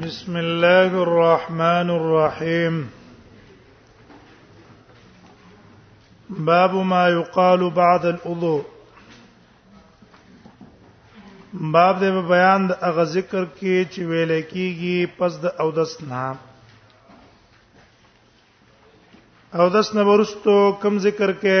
بسم الله الرحمن الرحيم باب ما يقال بعد الوضوء باب د بیان د اغه ذکر کې چې ویل کېږي پس د او دس نه او دس نه ورستو کم ذکر کې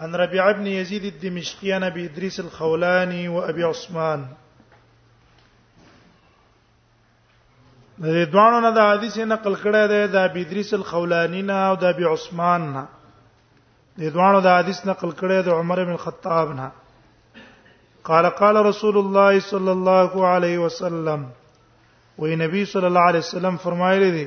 ان ربيعه بن يزيد الدمشقي عن ابي ادريس الخولاني وابي عثمان د دې دوانو نه د حدیث نقل کړی دی د ابي ادریس الخولانی نه او د ابي عثمان نه د دې دوانو د حدیث نقل کړی د عمر بن الخطاب نه قال قال رسول الله صلى الله عليه وسلم وې نبی صلی الله علیه وسلم فرمایلی دی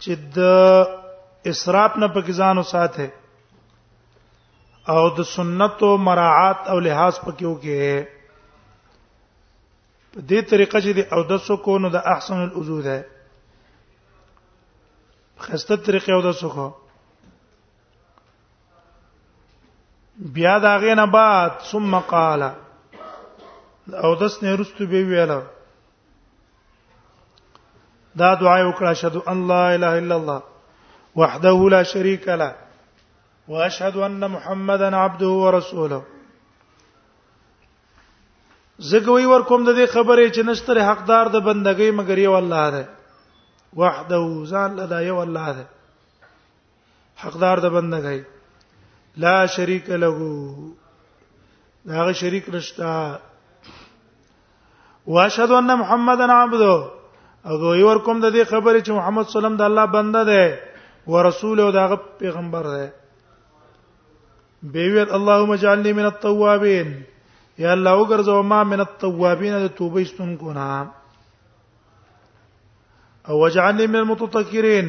چې د اسراف نه پکې ځان وساته او د سنتو مراعات او لحاظ پکې وکي په دې طریقه چې د او د سکو نو د احسن الوضو ده خسته طریقه او د سکو بیا دا غینه بعد ثم قال او دس نه رستو به ویل دا دعا وکړه شهد ان لا اله الا الله وحده لا شريك له واشهد ان محمدا عبده ورسوله زګوي ور کوم د دې خبرې چې نشتر حقدار د بندګۍ مگر یو الله ده وحده ځان لدا یو الله ده حقدار د بندګۍ لا شریک له داغه شریک نشتا واشهد ان محمدن عبده او دوی ور کوم د دې خبرې چې محمد صلی الله علیه وسلم د الله بنده ده او رسول او دغه پیغمبر ده بیویت اللهم اجعلني من التوابین یا الله وګرځو ما من التوابین د توبې ستونکو نه او اجعلني من المتطهرین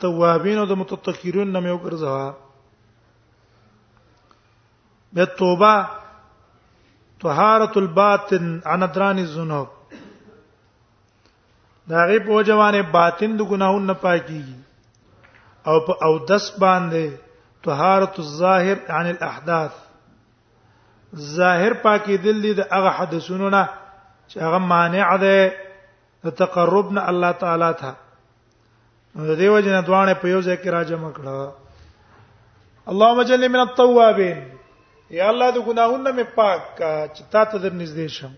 توابین او د متطهرین نه مې وګرځوا به توبه طهارت الباطن عن دران الذنوب دا غي په جوانه باطن د ګناهونو نه پاکي او په او دس باندې طهارت الظاهر عن الاحداث ظاهر پاکي دل دي د هغه حدثونو نه چې هغه مانع ده د تقرب نه الله تعالی ته نو د دیو جن دوانه په یو ځای کې راجم کړه اللهم جل من التوابین یا الله د ګناهونو مې پاک کا چې تا ته در نږدې شم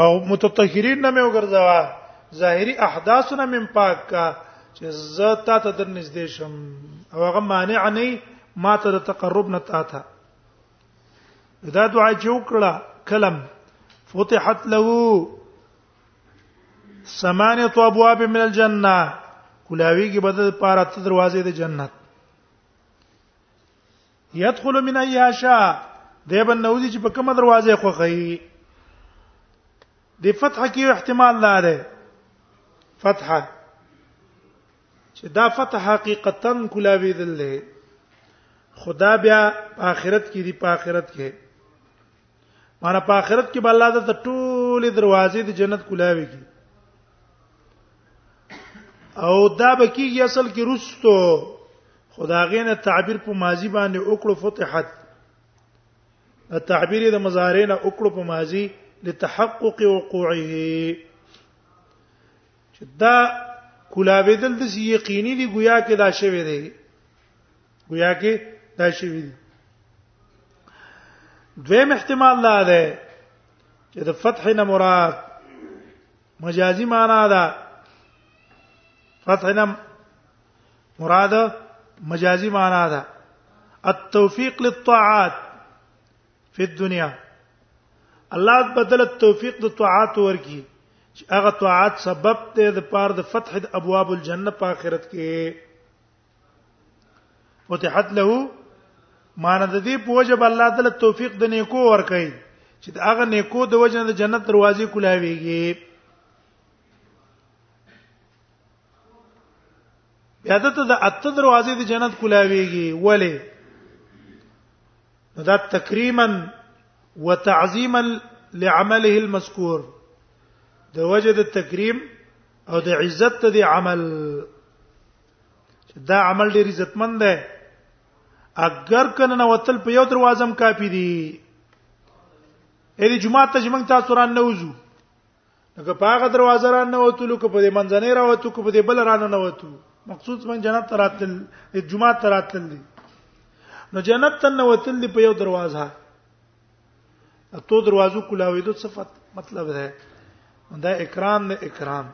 او متطهرین نه مې وګرځوا ظاهری احداث نه مې پاک کا چې زه تا ته در نږدې شم او هغه مانع نه ما ته د تقرب نه تا ته دا دعا چې وکړه کلم فتحت له ثمانیه ابواب من الجنه کلاوی کې بده پاره ته دروازې د جنت يدخل من ايها شاء دی بن نوځي چې په کومه دروازه خو غي د فتح کې احتمال لاره فتحه چې دا فتح حقیقتا کلاوی دل له خدا بیا په آخرت کې دی په آخرت کې مانه په آخرت کې به الله د ټولې دروازې د جنت کولاوي کی او دا بکیږي اصل کې رستو خداغې نه تعبیر په ماضی باندې وکړو فتحت تعبیر د مضارع نه وکړو په ماضی لتحقق وقوعه چې دا کولاویدل د یقیني دی گویا کې دا شوی دی گویا کې دا شوی دی دویم احتمال دا ده چې د فتح نه مراد مجازي معنا ده فتح نه مراد مجازي معنا ده التوفيق للطاعات في الدنيا الله بدل التوفيق د طاعات ورکی چې هغه طاعات سبب ته د پاره د فتح د ابواب الجنه په آخرت کې فتحت له مان د دې پوجب الله تعالی توفیق د نیکو ور کوي چې دا هغه نیکو د وجه د جنت دروازې کولاويږي بیا ته د اته دروازې د جنت کولاويږي ولی دا تکریما وتعظیما لعمله المذکور د وجه د تکریم او د عزت د عمل چې دا عمل ډیر عزتمن دی اگر کنه نه وتل په یو دروازه هم کافی دي اې دې جمعه ته موږ تاسو ران نه وځو لکه په هغه دروازه ران نه وته لکه په دې منځنۍ راوته کو په دې بل ران نه وته مقصود من جنت تراتل جمعه تراتل دي نو جنت ته نه وتل دي په یو دروازه اتو دروازو کولاویدو صفت مطلب ده دا اکرام نه اکرام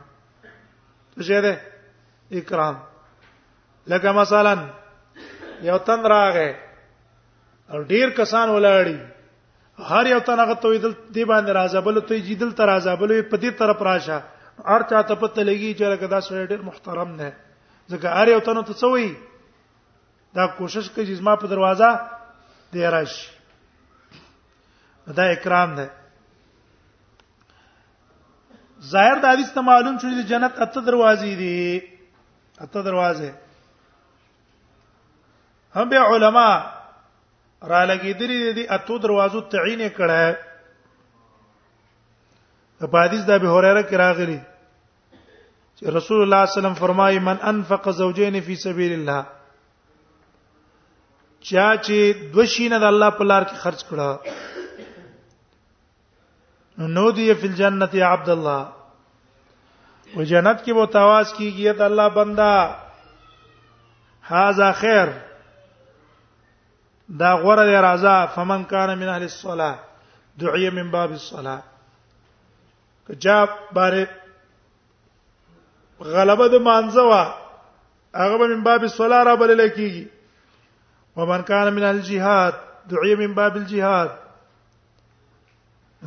څه ده اکرام لکه مثلا یو تن راغې او ډیر کسان ولاړی هر یو تن هغه توې دل دی باندې راځبل ته جیدل تر راځبل په دې طرف راشه هر چا ته پته لګی چې لکه دا سړی ډیر محترم نه ځکه هر یو تن ته څه وایي دا کوشش کوي چې ما په دروازه دی راشي دا اکرام ده ظاهر د حدیث ته معلوم شو چې جنت اته دروازې دي اته دروازې هم به علما را لګیدلې دي اته دروازو تعین کړه په حدیث د ابي هريره کې راغلي چې رسول الله صلی الله علیه وسلم فرمایي من انفق زوجين في سبيل الله چا چې دوشینه د الله په لار کې خرج کړه نو نو دی فی الجنه یا عبد الله و جنت کې وو تواس کیږي ته الله بندا هاذا خیر دا غره دی رضا فمن کان من اهل الصلاه دعیه من باب الصلاه کجاب باره غلبه د مانزه وا هغه من باب الصلاه را بلل کیږي ومن کان من الجهاد دعیه من باب الجهاد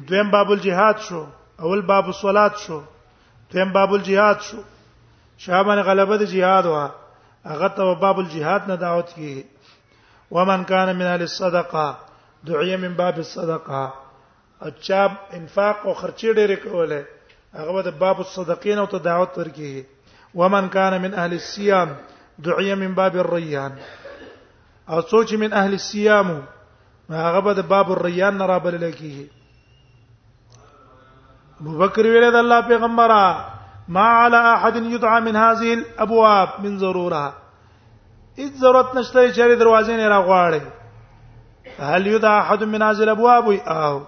دویم باب الجهاد شو اول باب الصلات شو دویم باب الجهاد شو شابن غلبه د جهاد وا هغه ته باب الجهاد نه دعوت کیږي ومن کان من اهل الصدقه دعیه من باب الصدقه اچاب انفاق او خرچې ډېرې کوله هغه د باب الصدقین او ته دعوت ورکیږي ومن کان من اهل الصيام دعیه من باب الريان او څوک من اهل الصيام هغه به د باب الريان نه را بلل کیږي ابو بکر ویل د الله پیغمبره ما على احد يدعى من هذه الابواب من ضروره اذ ضرورت نشته چې دروازې نه را غواړي هل يدعى احد من هذه الابواب او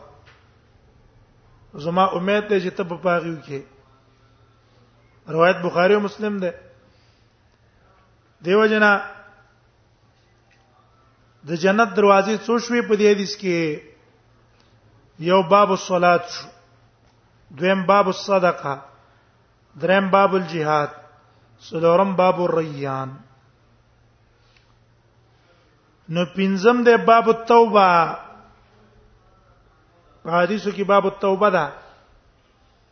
زما امید ته چې ته په پاغیو کې روایت بخاری او مسلم ده دیو جنا د جنت دروازې څو شوې په دې حدیث کې یو باب الصلات شو دویم باب الصدقه دریم باب الجهاد څلورم باب الريان نو پنځم د باب التوبه په حدیثو کې باب التوبه ده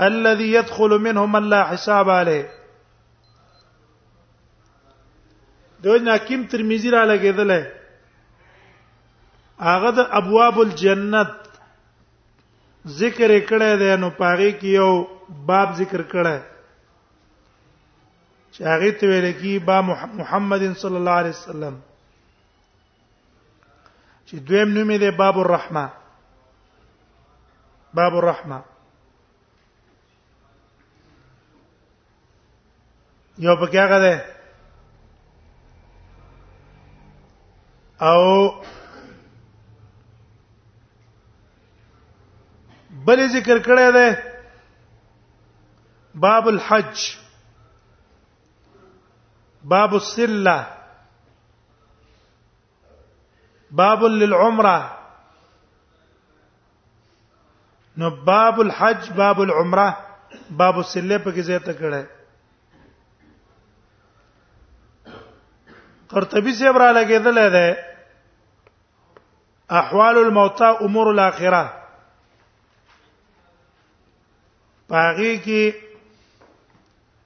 الذي يدخل منه من لا حساب عليه دوی حکیم ترمذی را لګیدل هغه د ابواب الجنت ذکر کړه ده نو پاره کې یو باب ذکر کړه چې هغه ته ویل کی با محمد صلی الله علیه وسلم چې دویم نوم یې باب الرحمه باب الرحمه یو پکې هغه ده او بل ذکر کړی دی باب الحج باب الصله باب للعمره نو باب الحج باب العمره باب السله په کې زیاته کړه قرطبي صاحب را لګیدل دی احوال الموتى امور الاخره پاغي کې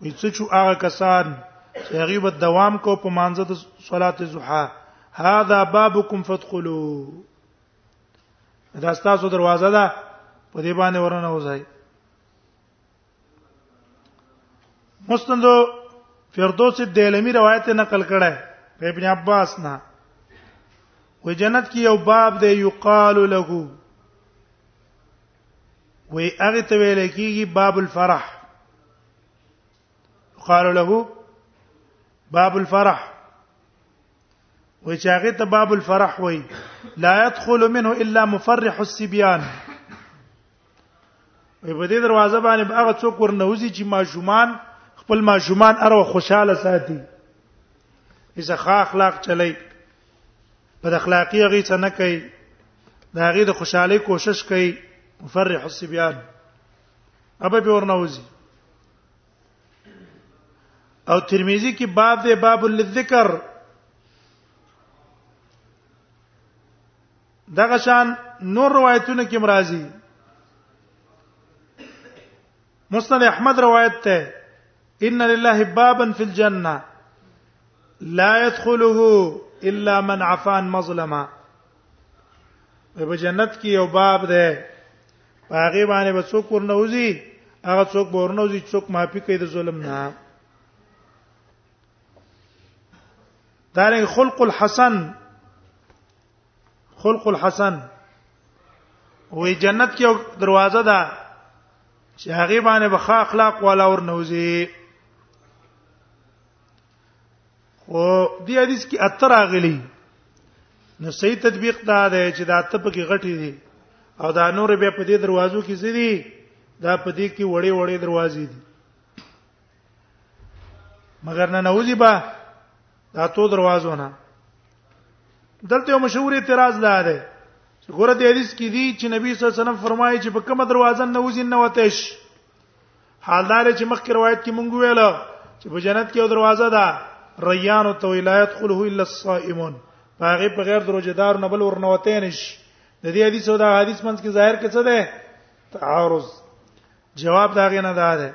وي څه چې هغه کسان چې هغه به دوام کو په مانزه د صلات الضحى هاذا بابکم فادخلوا دا ستاسو دروازه ده په دې باندې ورنه وځي مستند فردوس دیلمی روایت نقل کړه په ابن عباس نه و جنت کې یو باب دی یقال له وی هغه ته ویل کیږي باب الفرح قال له باب الفرح وی چې هغه ته باب الفرح وی لا يدخل منه الا مفرح الصبيان وی په دې دروازه باندې هغه څوک ورنوځي چې ماشومان خپل ماشومان ارو خوشاله ساتي ایزه ښه اخلاق چلی پر اخلاقی هغه څه نه کوي دا هغه د خوشحالي کوشش کوي مفرح الصبيان ابا به ورنوزي او ترمذی کې باب دی باب الذکر دغه شان نور روایتونه کې مرাজি مسند احمد روایت ته ان لله بابا في الجنه لا يدخله الا من عفان مظلما په جنت کې یو باب ده هغه باندې به څوک ورنه وځي هغه څوک به ورنه وځي څوک معافي کوي د ظلم نه دارنګ خلق الحسن خلق الحسن وې جنت کې یو دروازه ده چې هغه باندې بخا اخلاق والا ور نوځي او دې حدیث کې اتر اغلی نو صحیح تطبیق دا دی چې دا ته پکې غټي دي او دا نور به په دې دروازو کې زیدي دا په دې کې وړې وړې دروازې دي مګر نه نوځي با دا تو دروازو نه دلته یو مشهور اعتراض دا دی چې ګوره د حدیث کې دی چې نبی صلی الله علیه وسلم فرمایي چې په کومه دروازه نه وځي نه وتش حالدار چې مخکې روایت کې مونږ ویل چې په جنت کې یو دروازه ده ریان او تویلات قله الا الصائمون هغه په غیر دروجدار نه بل ورنه وته نش د دې حدیث او دا حدیث منځ کې ظاهر کې څه ده تعارض جواب دا غي نه ده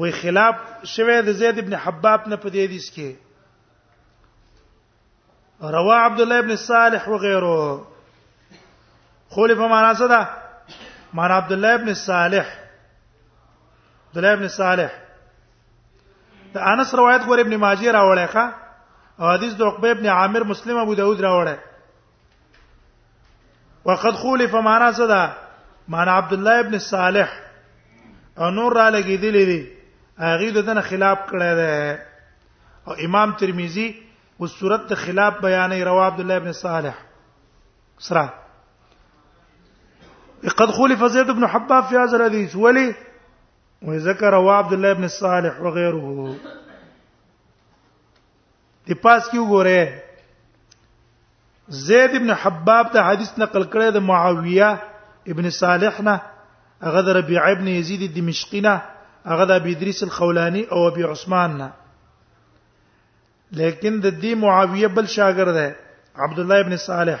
وی خلاف شوه د زید ابن حباب نه په دې حدیث کې روا عبد الله ابن صالح وغيره خو له په معنا څه ده معنا عبد الله ابن صالح عبد الله ابن صالح د انس روایت غور ابن ماجه راوړی ښا او حدیث د عقبه ابن عامر مسلم ابو داود راوړی وقد خولف معنا څه ده معنا عبد الله ابن صالح او نور را لګیدلې دي هغه د دنه خلاف کړی دی او امام ترمذی او صورت د خلاف بیانې روا عبد الله ابن صالح سره قد خولف زيد بن حباب في هذا الحديث ولي وذكر عبد الله بن صالح وغيره د پاس کې وګوره زید ابن حباب دا حدیث نقل کړی د معاویه ابن صالح نه هغه د ربيع ابن يزيد دمشقي نه هغه د ابي ادريس الخولاني او ابي عثمان نه لیکن د دې معاویه بل شاګرد دی عبد الله ابن صالح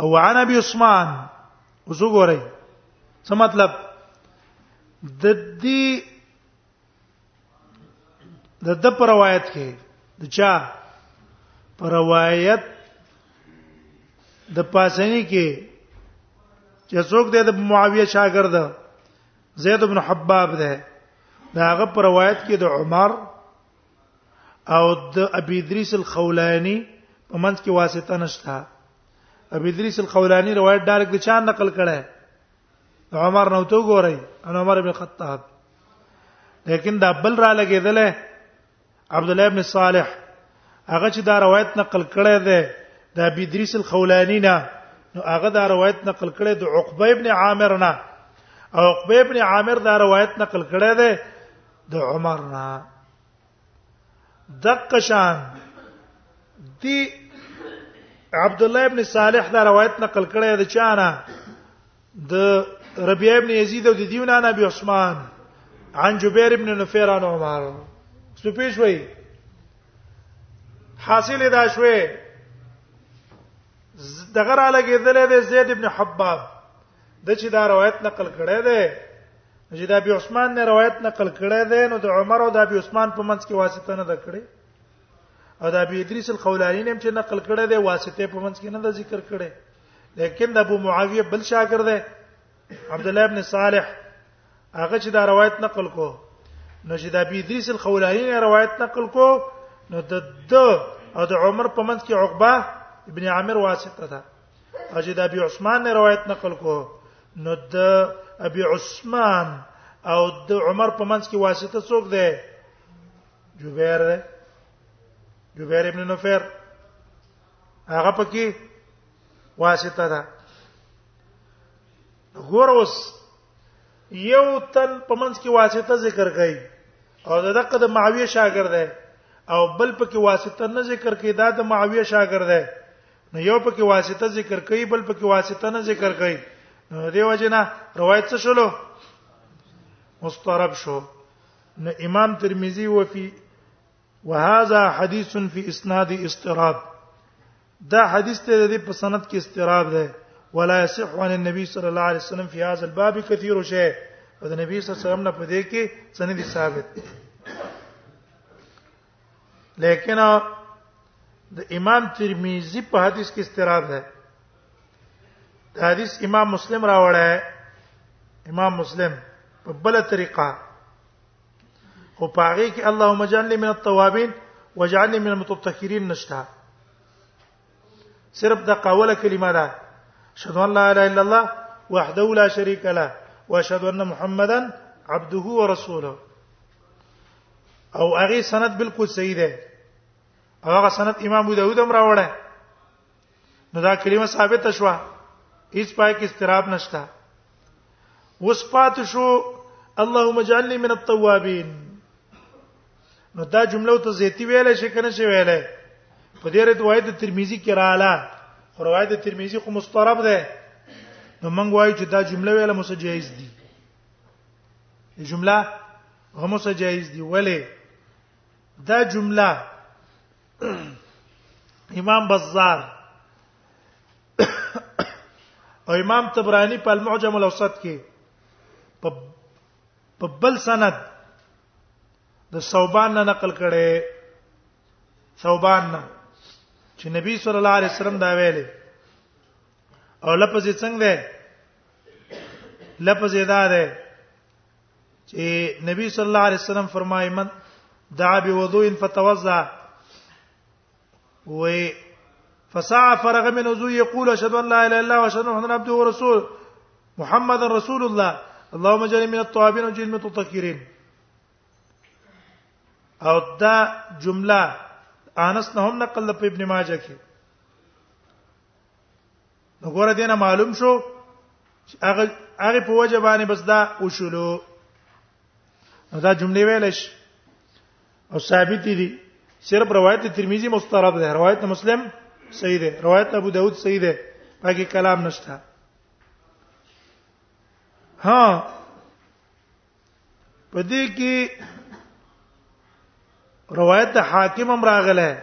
او عن ابي عثمان وزګورئ څه مطلب د دې د د پر روایت کې د چا پر روایت د پاسنی کې چې څوک د معاویه شاګرد زید بن حباب ده دا هغه پر روایت کې د عمر او د ابي ادريس الخولاني په منځ کې واسطه نشته ابي ادريس الخولاني روایت ډارک د چا نقل کړه عمر نو تو ګورای ان عمر بن خطاب لیکن دا بل را لګیدل عبد الله بن صالح هغه چې دا روایت نقل کړه ده د ابي ادريس الخولاني نه نو هغه دا روایت نقل کړه د عقبه ابن عامر نه او عقبه ابن عامر دا روایت نقل کړه ده د عمر نه دقه شان دی عبد الله ابن صالح دا روایت نقل کړی د چانه د ربيع ابن يزيد او د دیونه عن ابي عثمان عن جبير ابن نفير عن عمر سپیش وای حاصل دا شوه دغه را لګیدل د زید ابن حباب د چې دا روایت نقل کړی دی چې د ابي عثمان نه روایت نقل کړی دی نو د عمر او د ابي عثمان په منځ کې واسطه نه ده کړې او د ابي ادریس الخولاني هم چې نقل کړی دی واسطه په منځ کې نه ده ذکر کړې لیکن د ابو معاویه بل شاګرد دی عبد الله ابن صالح هغه چې دا روایت نقل کو نو چې د ابي ادریس الخولاني نه روایت نقل کو نو د د او د عمر په منځ کې عقبه ابن عامر واسطه ده اجي د ابي عثمان نه روایت نقل کو نو د ابي عثمان او د عمر په منځ کې واسطه څوک دی جبیر دی جبیر ابن نفیر هغه پکې واسطه ده ګور اوس یو تن په منځ کې واسطه ذکر کړي او دغه د معاویه شاګرد دی او بل پکې واسطه نه ذکر کړي دا د معاویه شاګرد دی نو یو پکې واسطه ذکر کوي بل پکې واسطه نه ذکر کوي نو دی وجنه روایت څه شولو مسترب شو نو امام ترمذی و فی وهذا حدیث فی اسناد استراب دا حدیث ته د په سند کې استراب ده ولا يصح عن النبي صلى الله عليه وسلم في هذا الباب كثير شيء او د نبی صلی الله علیه وسلم نه پدې کې سند ثابت لیکن د امام ترمذی په حدیث کې استراد ده د حدیث امام مسلم راوړی امام مسلم په بل طریقه خو پاره کې اللهم اجعلني من التوابين واجعلني من المتطهرين نشته صرف د قوله کلمه ده اشهد ان لا اله الا الله وحده لا شريك له واشهد ان محمدا عبده ورسوله او هغه سند بالکل صحیح ده او هغه سند امام ابو داود هم راوړی نو دا کلمه ثابته شو هیڅ پای کې استراب نشته وسپات شو اللهم اجعلني من التوابين نو دا جمله ته زیتی ویل شي کنه شي ویل په دې روایت ترمذی کې رااله خو روایت ترمذی خو مسترب ده نو موږ وایو چې دا جمله ویل مو جایز دي جمله هم څه جایز دي ولی دا جمله امام بزار او امام تبرانی په المعجم الاوسط کې په په بل سند د صوبان نه نقل کړي صوبان نه چې نبی صلی الله علیه وسلم دا ویلي او لفظ یې څنګه دی لفظ یې دا دی چې نبی صلی الله علیه وسلم فرمایي من دعا بوضوء فتوضا وي فساع فرغ من وضوء يقول اشهد ان لا اله الا الله واشهد ان محمدا عبده ورسوله محمد رسول الله اللهم اجعلني من التوابين واجعلني من المتطهرين او دا جمله انس نه هم نقل په ابن ماجه کې وګوره دینه معلوم شو هغه هغه په وجه باندې بس دا وشلو دا جمله ویل شي او ثابت دي صرف روایت ترمذی مسترب ده روایت مسلم صحیح ده روایت ابو داود صحیح ده باقي کلام نشته ها پدې کې روایت حاکم هم راغله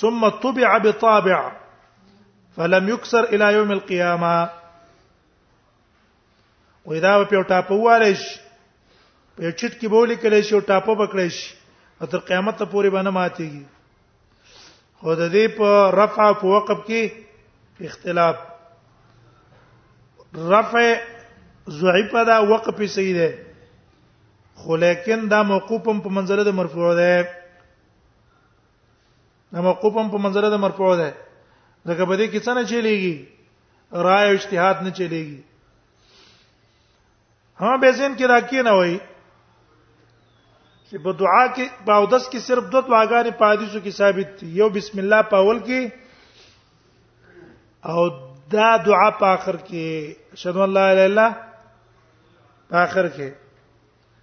ثم طبع بطابع فلم يكسر الى يوم القيامه وې دا په یو ټاپو والی شي په یو چټ کې بولی کړي شي او ټاپو پکړي شي او تر قیامت ته پورې باندې ماتيږي خو د دې په رفع او وقف کې اختلاف رفع ضعیف ده وقف صحیح ده خو لیکن دا موقوفم په منزله د مرفوع ده دا موقوف هم په منځره د مرفوع ده ځکه په دې کې څه نه چلیږي رائے او اجتهاد نه چلیږي ها به زین کې راکې نه وای چې په دعا کې په اودس کې صرف دوه دعاګانې په حدیثو کې ثابت دي یو بسم الله په اول کې او دا دعا په اخر کې شهادت الله الا الله په اخر کې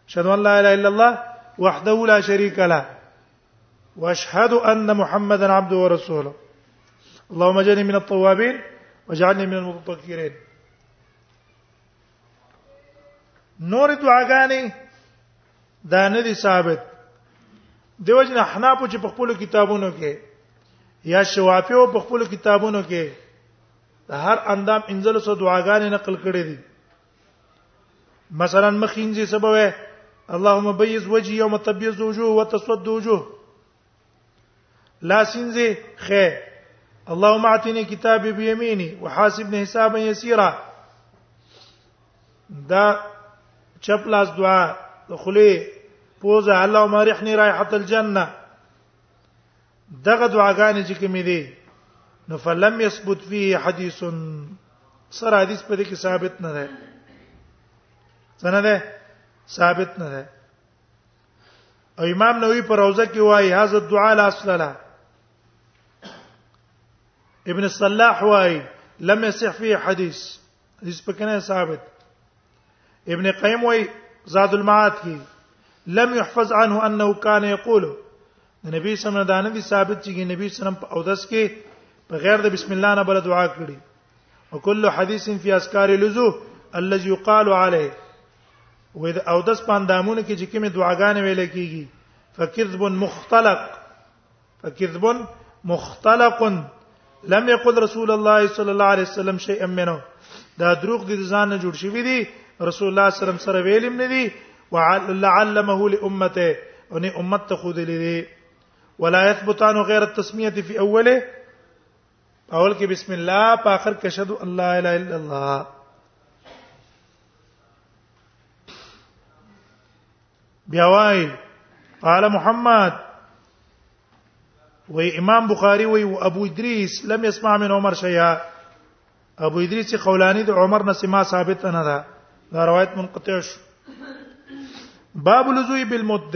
اشهد ان لا اله الا الله وحده لا شريك له واشهد ان محمدا عبده ورسوله اللهم اجعلني من التوابين واجعلني من المتطهرين نور دعاګانې دا نه دي ثابت دیو جن احناف چې په خپل کتابونو کې یا شوافی او په خپل کتابونو کې د هر اندام انزل سو دعاګانې نقل کړې دي مثلا مخینځي سبوي اللهم بيز وجهي يوم تبيز وجوه وتسود وجوه لا سنزي خي اللهم اعطني كتابي بيميني وحاسبني حسابا يسيرا دا چپ لاس دعا د خلی پوزه اللهم ريحني رائحه الجنه دغه دعاګانې چې کومې دي نو فلم يثبت فيه حديث سر حدیث په دې کې ثابت نه ده څنګه ده ثابت نه ده او امام نووي پر روزه کې وايي هاذ الدعاء لا اصل له ابن الصلاح وايي لم يصح فيه حديث هیڅ پکې نه ثابت ابن قیم وای زاد المعاد کې لم يحفظ عنه انه كان يقول د نبی صلی الله علیه وسلم ثابت چې نبی صلی الله علیه وسلم په اودس کې په غیر د بسم الله نه بل دعا کړې او کله حدیث فی اسکار لزو الذي يقال عليه و د اودس پاندامونه کې چې کومه دعاګانې ویل کیږي فکذب مختلق فكذب مختلق لم يقل رسول الله صلى الله عليه وسلم شيئا منه دا دروغ دي ځان نه جوړ شوی دي رسول الله صلی الله علیه وسلم سره ویلم نه دي وعلمه لامته او نه امت ته خود لري ولا يثبتان غير التسميه في اوله اول کې بسم الله په اخر کې اشهد ان لا اله الا الله بیا وای قال محمد وی امام بخاری وی او ابو ادریس لم يسمع من عمر شيئا ابو ادریس خولانی د عمر نه سما ثابت نه ده دا روایت منقطع شو باب لزوی بالمد